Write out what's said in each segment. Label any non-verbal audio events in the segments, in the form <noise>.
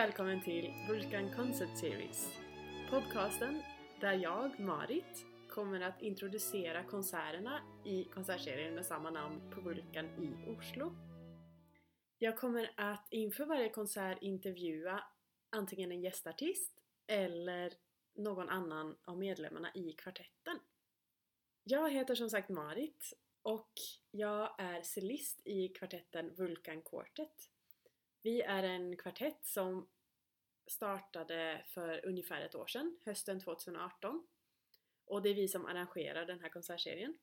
välkommen till Vulkan Concept Series. Podcasten där jag, Marit, kommer att introducera konserterna i konsertserien med samma namn på Vulkan i Oslo. Jag kommer att inför varje konsert intervjua antingen en gästartist eller någon annan av medlemmarna i kvartetten. Jag heter som sagt Marit och jag är cellist i kvartetten Vulkan Quartet. Vi är en kvartett som startade för ungefär ett år sedan, hösten 2018. Och det är vi som arrangerar den här konsertserien.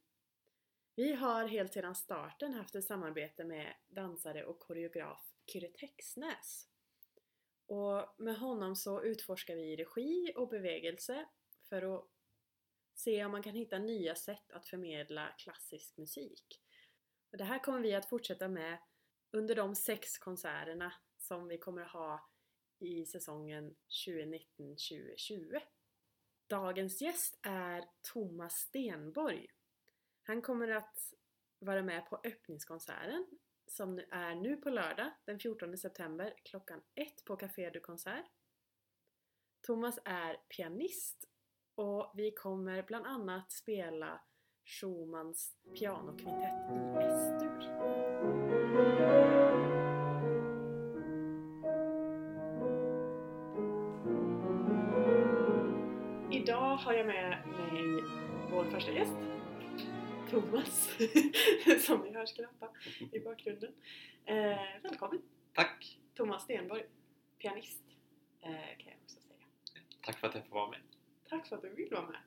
Vi har helt sedan starten haft ett samarbete med dansare och koreograf Kyrre Texnäs. Och med honom så utforskar vi regi och bevegelse för att se om man kan hitta nya sätt att förmedla klassisk musik. Och det här kommer vi att fortsätta med under de sex konserterna som vi kommer att ha i säsongen 2019-2020. Dagens gäst är Thomas Stenborg. Han kommer att vara med på öppningskonserten som är nu på lördag den 14 september klockan 1 på Café du Concert. Thomas är pianist och vi kommer bland annat spela Schumanns pianokvintett i S. Idag har jag med mig vår första gäst, Thomas, <laughs> som ni hör skrappa i bakgrunden. Eh, välkommen! Tack! Thomas Stenborg, pianist, eh, kan jag också säga. Tack för att jag får vara med. Tack för att du vill vara med.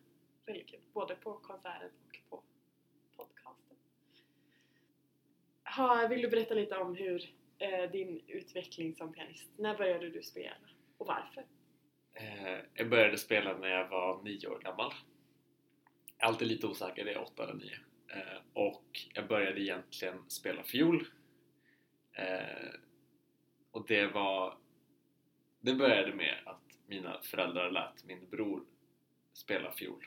Väldigt kul. Både på konserten och på podcasten. Ha, vill du berätta lite om hur eh, din utveckling som pianist, när började du spela och varför? Eh, jag började spela när jag var nio år gammal. Alltid lite osäker, det är åtta eller nio. Eh, och jag började egentligen spela fiol. Eh, och det var... Det började med att mina föräldrar lät min bror spela fiol.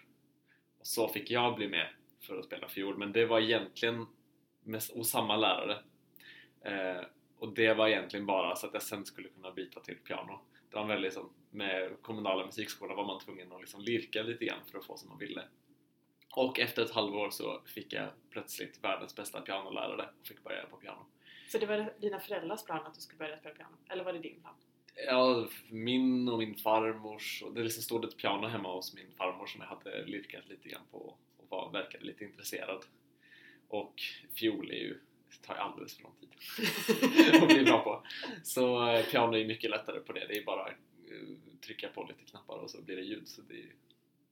Och så fick jag bli med för att spela fiol, men det var egentligen med, hos samma lärare. Eh, och det var egentligen bara så att jag sen skulle kunna byta till piano. Det var väldigt som, med kommunala musikskolan var man tvungen att liksom lirka lite grann för att få som man ville. Och efter ett halvår så fick jag plötsligt världens bästa pianolärare och fick börja på piano. Så det var dina föräldrars plan att du skulle börja spela piano? Eller var det din plan? Ja, min och min farmors. Och det liksom stod ett piano hemma hos min farmor som jag hade lirkat lite grann på och var, verkade lite intresserad. Och fiol är ju, tar ju alldeles för lång tid <laughs> att bli bra på. Så eh, piano är mycket lättare på det. Det är bara att trycka på lite knappar och så blir det ljud. Så det,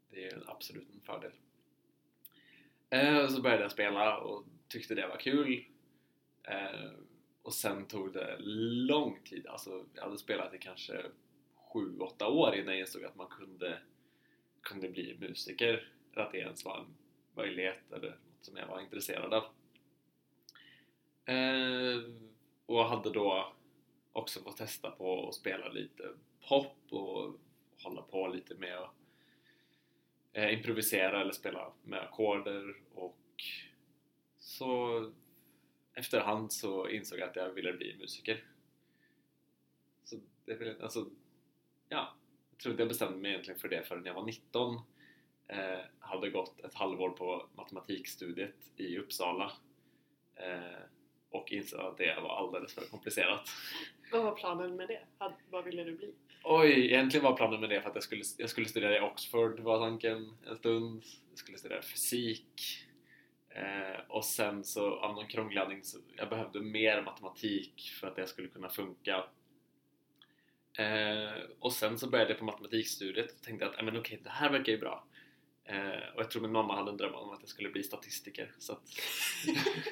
det är absolut en fördel. Eh, så började jag spela och tyckte det var kul. Och sen tog det lång tid, alltså jag hade spelat i kanske 7-8 år innan jag insåg att man kunde, kunde bli musiker, eller att det ens var en möjlighet eller som jag var intresserad av. Eh, och hade då också fått testa på att spela lite pop och hålla på lite med att eh, improvisera eller spela med ackorder och så efterhand så insåg jag att jag ville bli musiker. Så det vill, alltså, ja, jag tror inte jag bestämde mig egentligen för det förrän jag var 19. Eh, hade gått ett halvår på matematikstudiet i Uppsala eh, och insåg att det var alldeles för komplicerat. Vad var planen med det? Vad ville du bli? Oj, egentligen var planen med det för att jag skulle, jag skulle studera i Oxford var tanken en stund. Jag skulle studera fysik. Eh, och sen så av någon krånglig anledning så jag behövde mer matematik för att det skulle kunna funka. Eh, och sen så började jag på matematikstudiet och tänkte att men okej, det här verkar ju bra. Eh, och jag tror min mamma hade en dröm om att jag skulle bli statistiker. Så att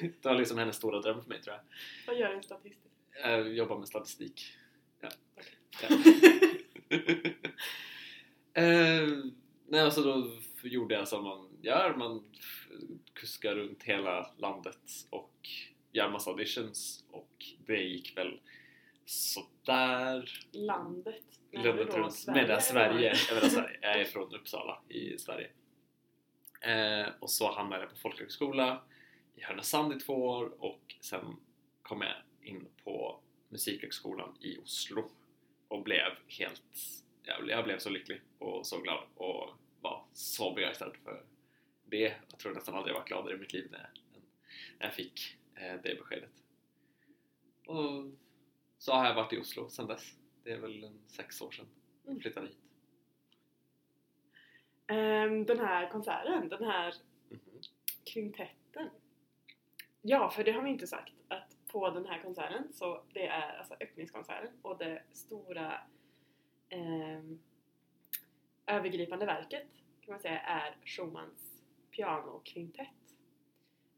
<laughs> det var liksom hennes stora dröm för mig tror jag. Vad gör en statistiker? Eh, jobba med statistik. Ja. Okej. Ja. <laughs> eh, nej, alltså då gjorde jag som man gör. Man kuskar runt hela landet och gör massa auditions och det gick väl sådär. Landet? Landet runt. Eller Sverige. Jag, menar Sverige. jag är från Uppsala i Sverige. Eh, och så hamnade jag på folkhögskola i Härnösand i två år och sen kom jag in på Musikhögskolan i Oslo och blev helt jag blev, jag blev så lycklig och så glad och var så begeistrad för det. Jag tror nästan aldrig jag varit gladare i mitt liv när, när jag fick eh, det beskedet. Och så har jag varit i Oslo sedan dess. Det är väl en sex år sedan jag flyttade hit. Um, den här konserten, den här Mhm. kvintetten. Ja, för det har vi inte sagt att på den här konserten så det är alltså öppningskonserten och det stora um, övergripande verket kan man säga är Schumanns pianokvintett.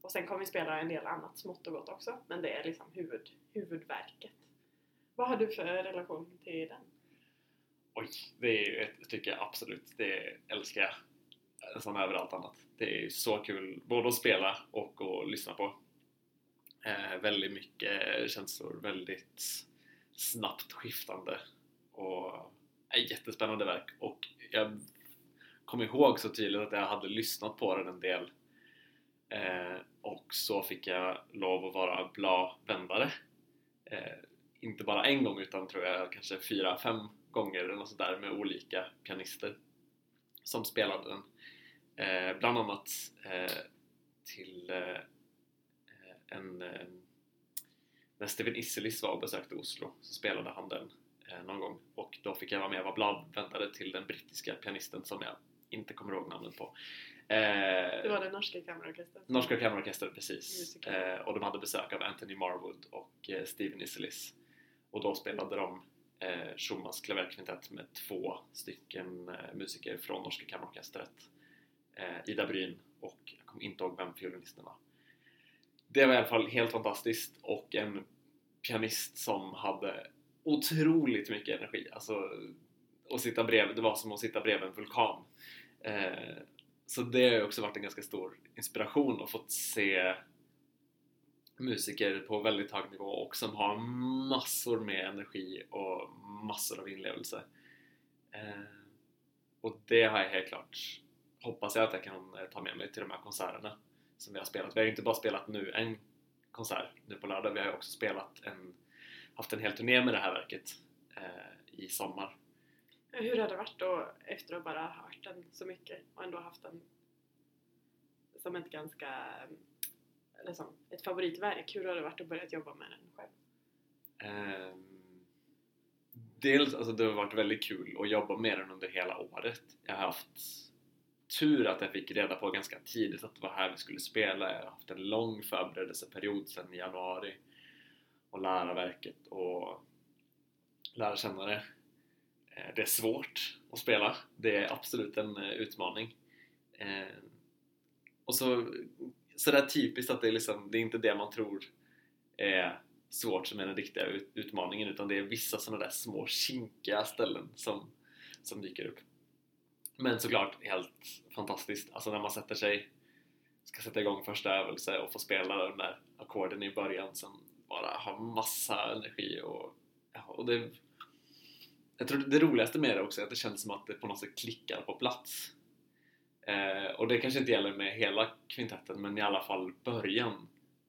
Och sen kommer vi spela en del annat smått och gott också men det är liksom huvud, huvudverket. Vad har du för relation till den? Oj, det är ju ett absolut, det älskar jag Som överallt annat. Det är så kul både att spela och att lyssna på. Eh, väldigt mycket känslor, väldigt snabbt skiftande och ett jättespännande verk och jag kommer ihåg så tydligt att jag hade lyssnat på den en del eh, och så fick jag lov att vara bladvändare eh, inte bara en gång utan tror jag kanske fyra, fem gånger eller något sånt där med olika pianister som spelade den. Eh, bland annat eh, till eh, en eh, när Steven Isselis var och besökte Oslo så spelade han den eh, någon gång och då fick jag vara med och vara bladvändare till den brittiska pianisten som jag inte kommer ihåg namnet på. Eh, Det var det norska kammarorkestret. Norska kammarorkestern, precis. Eh, och de hade besök av Anthony Marwood och Steven Isselis. Och då spelade de eh, Schumanns klaverkvintett med två stycken eh, musiker från Norska kammarorkestret. Eh, Ida Bryn och jag kommer inte ihåg vem fiolinisten var. Det var i alla fall helt fantastiskt och en pianist som hade otroligt mycket energi. Alltså, att sitta bredvid, det var som att sitta bredvid en vulkan. Eh, så det har ju också varit en ganska stor inspiration att fått se musiker på väldigt hög nivå och som har massor med energi och massor av inlevelse. Eh, och det har jag helt klart hoppas jag att jag kan eh, ta med mig till de här konserterna som vi har spelat. Vi har ju inte bara spelat nu en konsert nu på lördag, vi har ju också spelat en, haft en hel turné med det här verket eh, i sommar. Hur har det varit då efter att bara ha hört den så mycket och ändå haft den som ett ganska liksom, ett favoritverk? Hur har det varit att börja jobba med den själv? Um, dels, alltså det har varit väldigt kul att jobba med den under hela året. Jag har haft tur att jag fick reda på ganska tidigt att det var här vi skulle spela. Jag har haft en lång förberedelseperiod sedan i januari och lära verket och lära känna det. Eh, det är svårt att spela. Det är absolut en eh, utmaning. Ehm, och så sådär typiskt att det är liksom, det är inte det man tror är svårt som är den riktiga utmaningen utan det är vissa sådana där små kinkiga ställen som, som dyker upp. Men såklart helt fantastiskt, alltså när man sätter sig ska sätta igång första övelse och få spela de där ackorden i början som bara har massa energi och, ja, och det jag tror det roligaste med det också är att det känns som att det på något sätt klickar på plats. Eh, och det kanske inte gäller med hela kvintetten men i alla fall början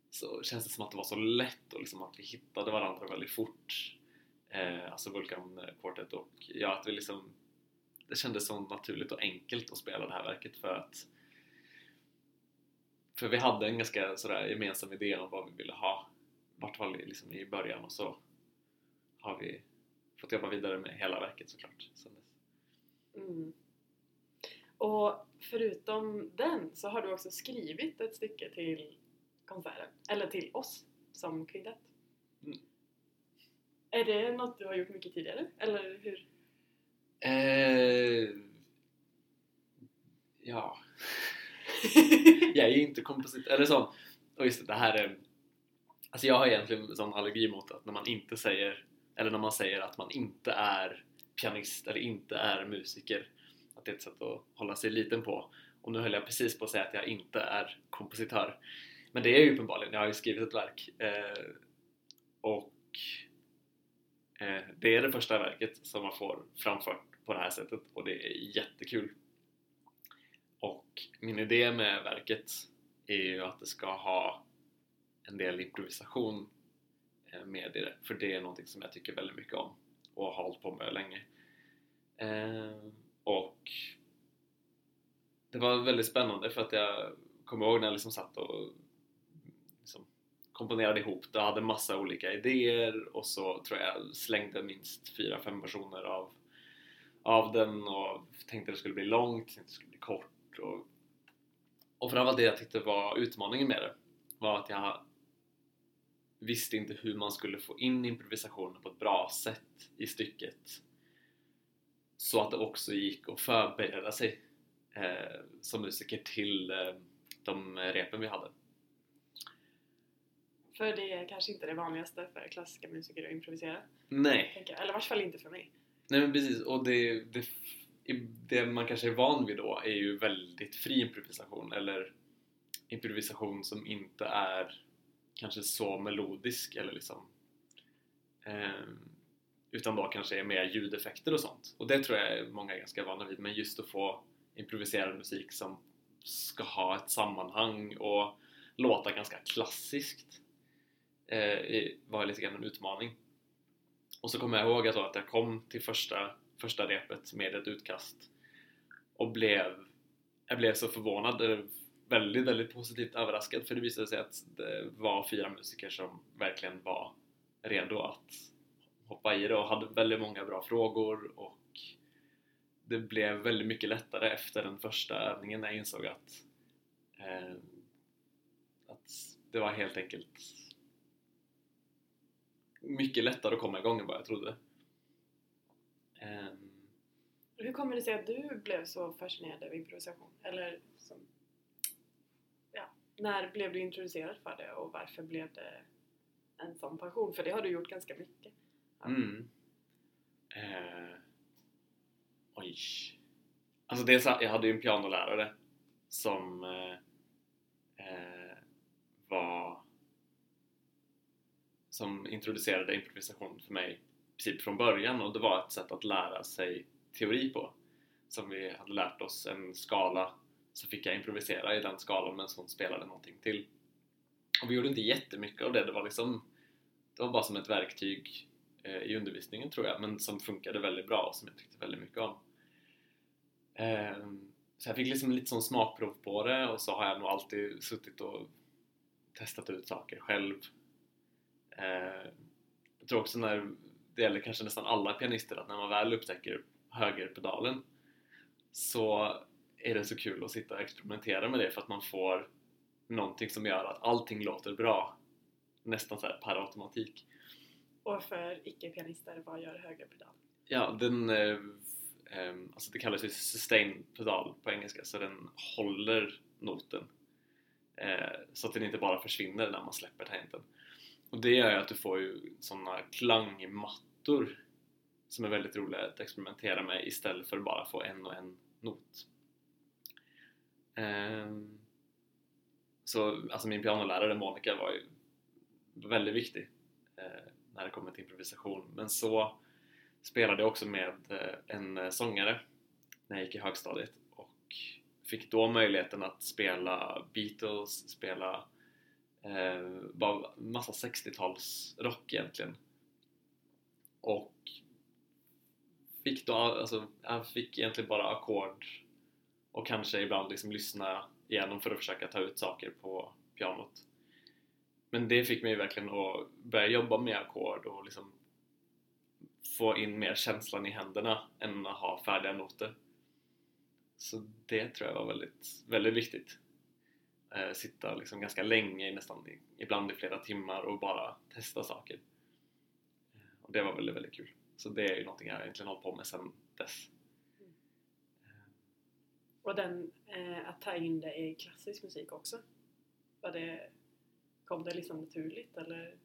så känns det som att det var så lätt och liksom att vi hittade varandra väldigt fort. Eh, alltså Vulkan Quartet och ja, att vi liksom det kändes så naturligt och enkelt att spela det här verket för att för vi hade en ganska sådär gemensam idé om vad vi ville ha i vart fall liksom i början och så har vi fått jobba vidare med hela verket såklart sen dess. Mm. Och förutom den så har du också skrivit ett stycke till konserten, eller till oss som kvintett. Mm. Är det något du har gjort mycket tidigare? Eller hur? Eh, ja, <laughs> jag är ju inte kompositör, eller så, och just det, det här är Alltså jag har egentligen en sån allergi mot att när man inte säger eller när man säger att man inte är pianist eller inte är musiker att det är ett sätt att hålla sig liten på. Och nu höll jag precis på att säga att jag inte är kompositör. Men det är ju uppenbarligen, jag har ju skrivit ett verk eh, och eh, det är det första verket som man får framfört på det här sättet och det är jättekul. Och min idé med verket är ju att det ska ha en del improvisation eh, med i det. För det är någonting som jag tycker väldigt mycket om och har hållit på med länge. Eh, och det var väldigt spännande för att jag kommer ihåg när jag liksom satt och liksom komponerade ihop det. och hade massa olika idéer och så tror jag jag slängde minst fyra, fem versioner av, av den och tänkte det skulle bli långt, tänkte det skulle bli kort och, och framförallt det jag tyckte var utmaningen med det var att jag visste inte hur man skulle få in improvisationen på ett bra sätt i stycket så att det också gick att förbereda sig eh, som musiker till eh, de repen vi hade. För det är kanske inte det vanligaste för klassiska musiker att improvisera. Nej. Eller i vart fall inte för mig. Nej men precis, och det, det, det man kanske är van vid då är ju väldigt fri improvisation eller improvisation som inte är kanske så melodisk eller liksom eh, utan då kanske är mer ljudeffekter och sånt. Och det tror jag många är ganska vana vid men just att få improviserad musik som ska ha ett sammanhang och låta ganska klassiskt eh, var lite grann en utmaning. Och så kommer jag ihåg att, att jag kom till första, första repet med ett utkast och blev jag blev så förvånad väldigt, väldigt positivt överraskad för det visade sig att det var fyra musiker som verkligen var redo att hoppa i det och hade väldigt många bra frågor och det blev väldigt mycket lättare efter den första övningen när jag insåg att, eh, att det var helt enkelt mycket lättare att komma igång än vad jag trodde. Eh, Hur kommer det sig att du blev så fascinerad av improvisation? Eller som när blev du introducerad för det och varför blev det en sån passion? För det har du gjort ganska mycket. Mm. Eh. Oj. Alltså dels, jag hade ju en pianolärare som eh, eh var som introducerade improvisation för mig princip från början och det var ett sätt att lära sig teori på som vi hade lärt oss en skala så fick jag improvisera i den skalan medan hon spelade någonting till. Och vi gjorde inte jättemycket av det, det var liksom det var bara som ett verktyg Eh, i undervisningen tror jag, men som funkade väldigt bra och som jag tyckte väldigt mycket om. Ehm, så jag fick liksom lite sån smakprov på det och så har jag nog alltid suttit och testat ut saker själv. Ehm, jag tror också när det gäller kanske nästan alla pianister att när man väl upptäcker högerpedalen så är det så kul att sitta och experimentera med det för att man får någonting som gör att allting låter bra nästan så här per automatik. Och för icke-pianister, vad gör högerpedal? Ja, den eh, eh, alltså det kallas ju sustain-pedal på engelska så den håller noten eh, så att den inte bara försvinner när man släpper tangenten. Och det gör ju att du får ju sådana klangmattor som är väldigt roliga att experimentera med istället för att bara få en och en not. Ehm, så alltså min pianolärare Monica var ju väldigt viktig eh, när det kommer till improvisation. Men så spelade jag också med eh, en eh, sångare när jag gick i högstadiet. Och fick då möjligheten att spela Beatles, spela eh, bara massa 60-tals rock egentligen. Och fick då, alltså, jag fick egentligen bara ackord och kanske ibland liksom lyssna igenom för att försöka ta ut saker på pianot. Men det fick mig verkligen att börja jobba med ackord och liksom få in mer känslan i händerna än att ha färdiga noter. Så det tror jag var väldigt, väldigt viktigt. Eh, sitta liksom ganska länge, nästan ibland i flera timmar och bara testa saker. Och det var väldigt, väldigt kul. Så det är ju någonting jag egentligen hållit på med sedan dess. Och den, eh, att ta in det i klassisk musik också? Var det, kom det liksom naturligt eller?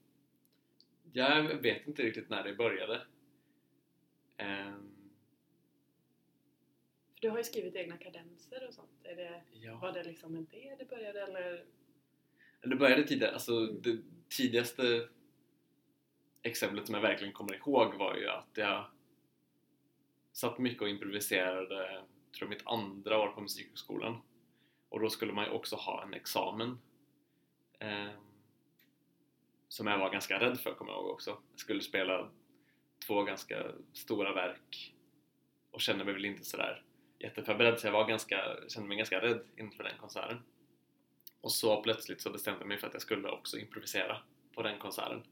Jag vet inte riktigt när det började. Um... För du har ju skrivit egna kadenser och sånt. Är det, ja. Var det liksom med det det började eller? Det började tidigare. Alltså det tidigaste exemplet som jag verkligen kommer ihåg var ju att jag satt mycket och improviserade tror mitt andra år på musikhögskolan och då skulle man ju också ha en examen eh, som jag var ganska rädd för kommer jag ihåg också. Jag skulle spela två ganska stora verk och kände mig väl inte sådär jätteförberedd så jag var ganska, kände mig ganska rädd inför den konserten. Och så plötsligt så bestämde jag mig för att jag skulle också improvisera på den konserten.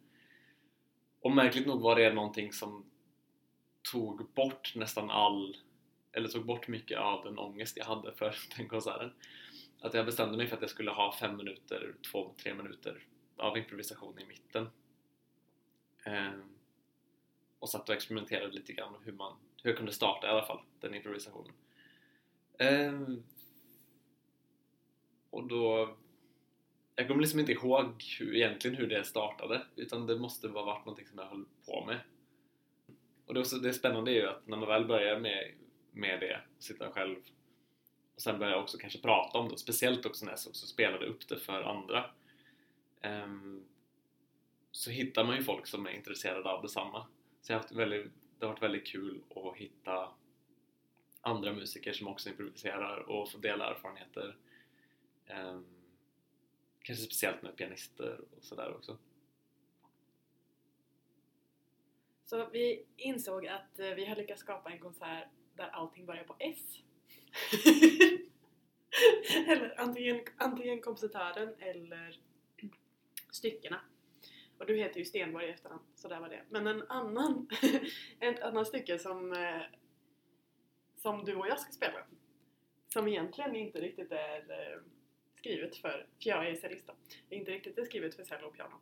Och märkligt nog var det någonting som tog bort nästan all, eller tog bort mycket av den ångest jag hade för <laughs> den konserten. Att jag bestämde mig för att jag skulle ha fem minuter, två, tre minuter av improvisation i mitten. Eh, och satt och experimenterade lite grann hur man hur jag kunde starta i alla fall den improvisationen. Eh, och då jag kommer liksom inte ihåg hur, egentligen hur det startade utan det måste ha varit någonting som jag höll på med. Och det, också, det spännande är ju att när man väl börjar med, med det, sitta själv och sen börjar jag också kanske prata om det, speciellt också när jag också spelade upp det för andra Ehm, så hittar man ju folk som är intresserade av detsamma. Så jag har haft väldigt, det har varit väldigt kul att hitta andra musiker som också improviserar och få dela erfarenheter. Um, kanske speciellt med pianister och sådär också. Så vi insåg att eh, vi har lyckats skapa en konsert där allting börjar på S. <laughs> eller antingen, antingen kompositören eller styckena. Och du heter ju Stenborg i efternamn, så där var det. Men en annan, <laughs> ett annat stycke som, eh, som du och jag ska spela, som egentligen inte riktigt är eh, skrivet för, för jag är cellist är inte riktigt är skrivet för cello och piano.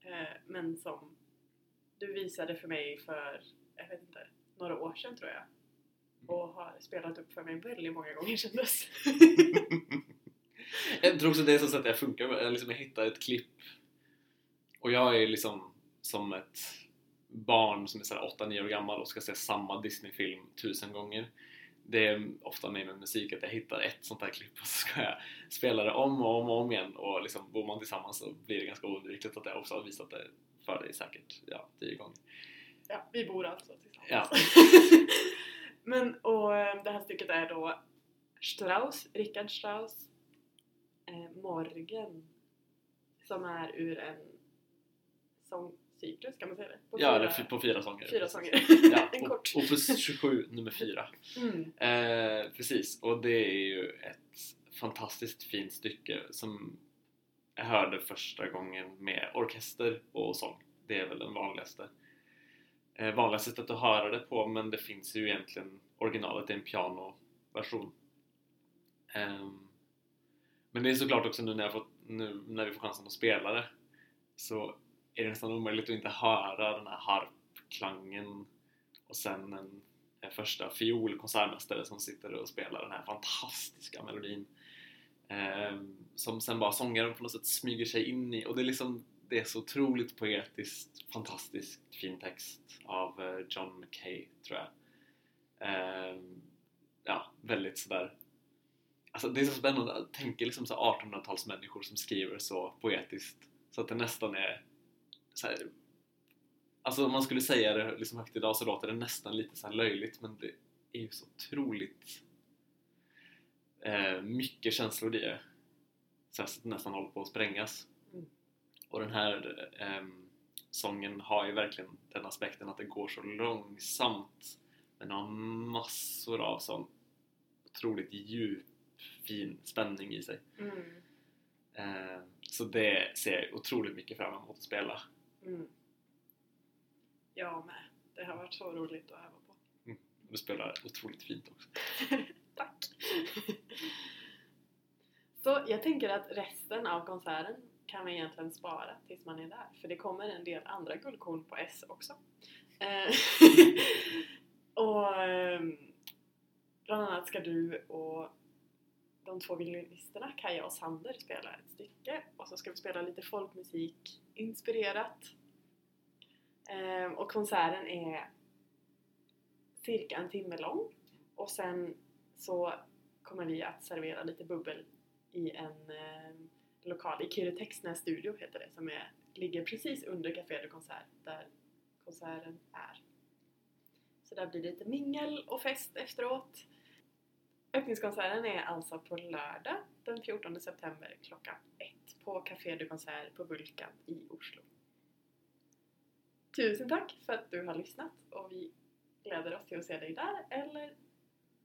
Eh, men som du visade för mig för, jag vet inte, några år sedan tror jag. Och har spelat upp för mig väldigt många gånger kändes. dess. <laughs> jag tror också det är så att jag funkar, jag, liksom, jag hittar ett klipp och jag är liksom som ett barn som är 8-9 år gammal och ska se samma Disney-film tusen gånger. Det är ofta med med musik att jag hittar ett sånt här klipp och så ska jag spela det om och om och om igen och liksom bor man tillsammans så blir det ganska oundvikligt att jag också har visat det för dig säkert ja, tio gånger. Ja, vi bor alltså tillsammans. Ja. <laughs> Men och eh, det här stycket är då Strauss, Richard Strauss eh, Morgen som är ur en sångcyklus, kan man säga det? På ja, fyra, på fyra sånger. Fyra sånger. ja, <laughs> en kort. Opus 27, nummer fyra. Mm. Eh, precis, och det är ju ett fantastiskt fint stycke som jag hörde första gången med orkester och sång. Det är väl den vanligaste. Eh, vanligaste sättet att höra det på men det finns ju egentligen originalet i en pianoversion. Eh, men det är såklart också nu när, jag fått, nu när vi får chansen att spela det så är det nästan omöjligt att inte höra den här harpklangen och sen en, en första fiolkonsertmästare som sitter och spelar den här fantastiska melodin. Eh, som sen bara sångaren på något sätt smyger sig in i. Och det är liksom det är så otroligt poetiskt, fantastiskt fin text av eh, John McKay tror jag. Eh, ja, väldigt sådär. Alltså det är så spännande att tänka liksom 1800-talsmänniskor som skriver så poetiskt så att det nästan är så här, Alltså om man skulle säga det liksom högt idag så låter det nästan lite så löjligt men det är ju så otroligt eh, mycket känslor i det. Så att det nästan håller på att sprängas. Mm. Och den här eh, sången har ju verkligen den aspekten att det går så långsamt men har massor av sån otroligt djup, fin spänning i sig. Mm. Eh, så det ser jag otroligt mycket fram emot att spela. Mm. Jag med. Det har varit så roligt att öva på. Mm. Du spelar otroligt fint också. <laughs> Tack! så jag tänker att resten av konserten kan vi egentligen spara tills man är där. För det kommer en del andra guldkorn på S också. Eh, <laughs> och ehm, bland annat ska du och de två violinisterna, Kaja och Sander, spela ett stycke och så ska vi spela lite folkmusik inspirerat. Ehm, och konserten är cirka en timme lång och sen så kommer vi att servera lite bubbel i en eh, lokal, i Kyrre Textnäs studio heter det, som är, ligger precis under Café de Concert där konserten är. Så där blir det lite mingel och fest efteråt. Öppningskonserten är alltså på lördag den 14 september klockan ett på Café de Concert på Vulkan i Oslo. Tusen tack för att du har lyssnat och vi gläder oss till att se dig där eller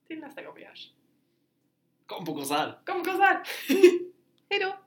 till nästa gång vi hörs. Kom på konsert! Kom på konsert! <laughs> Hejdå!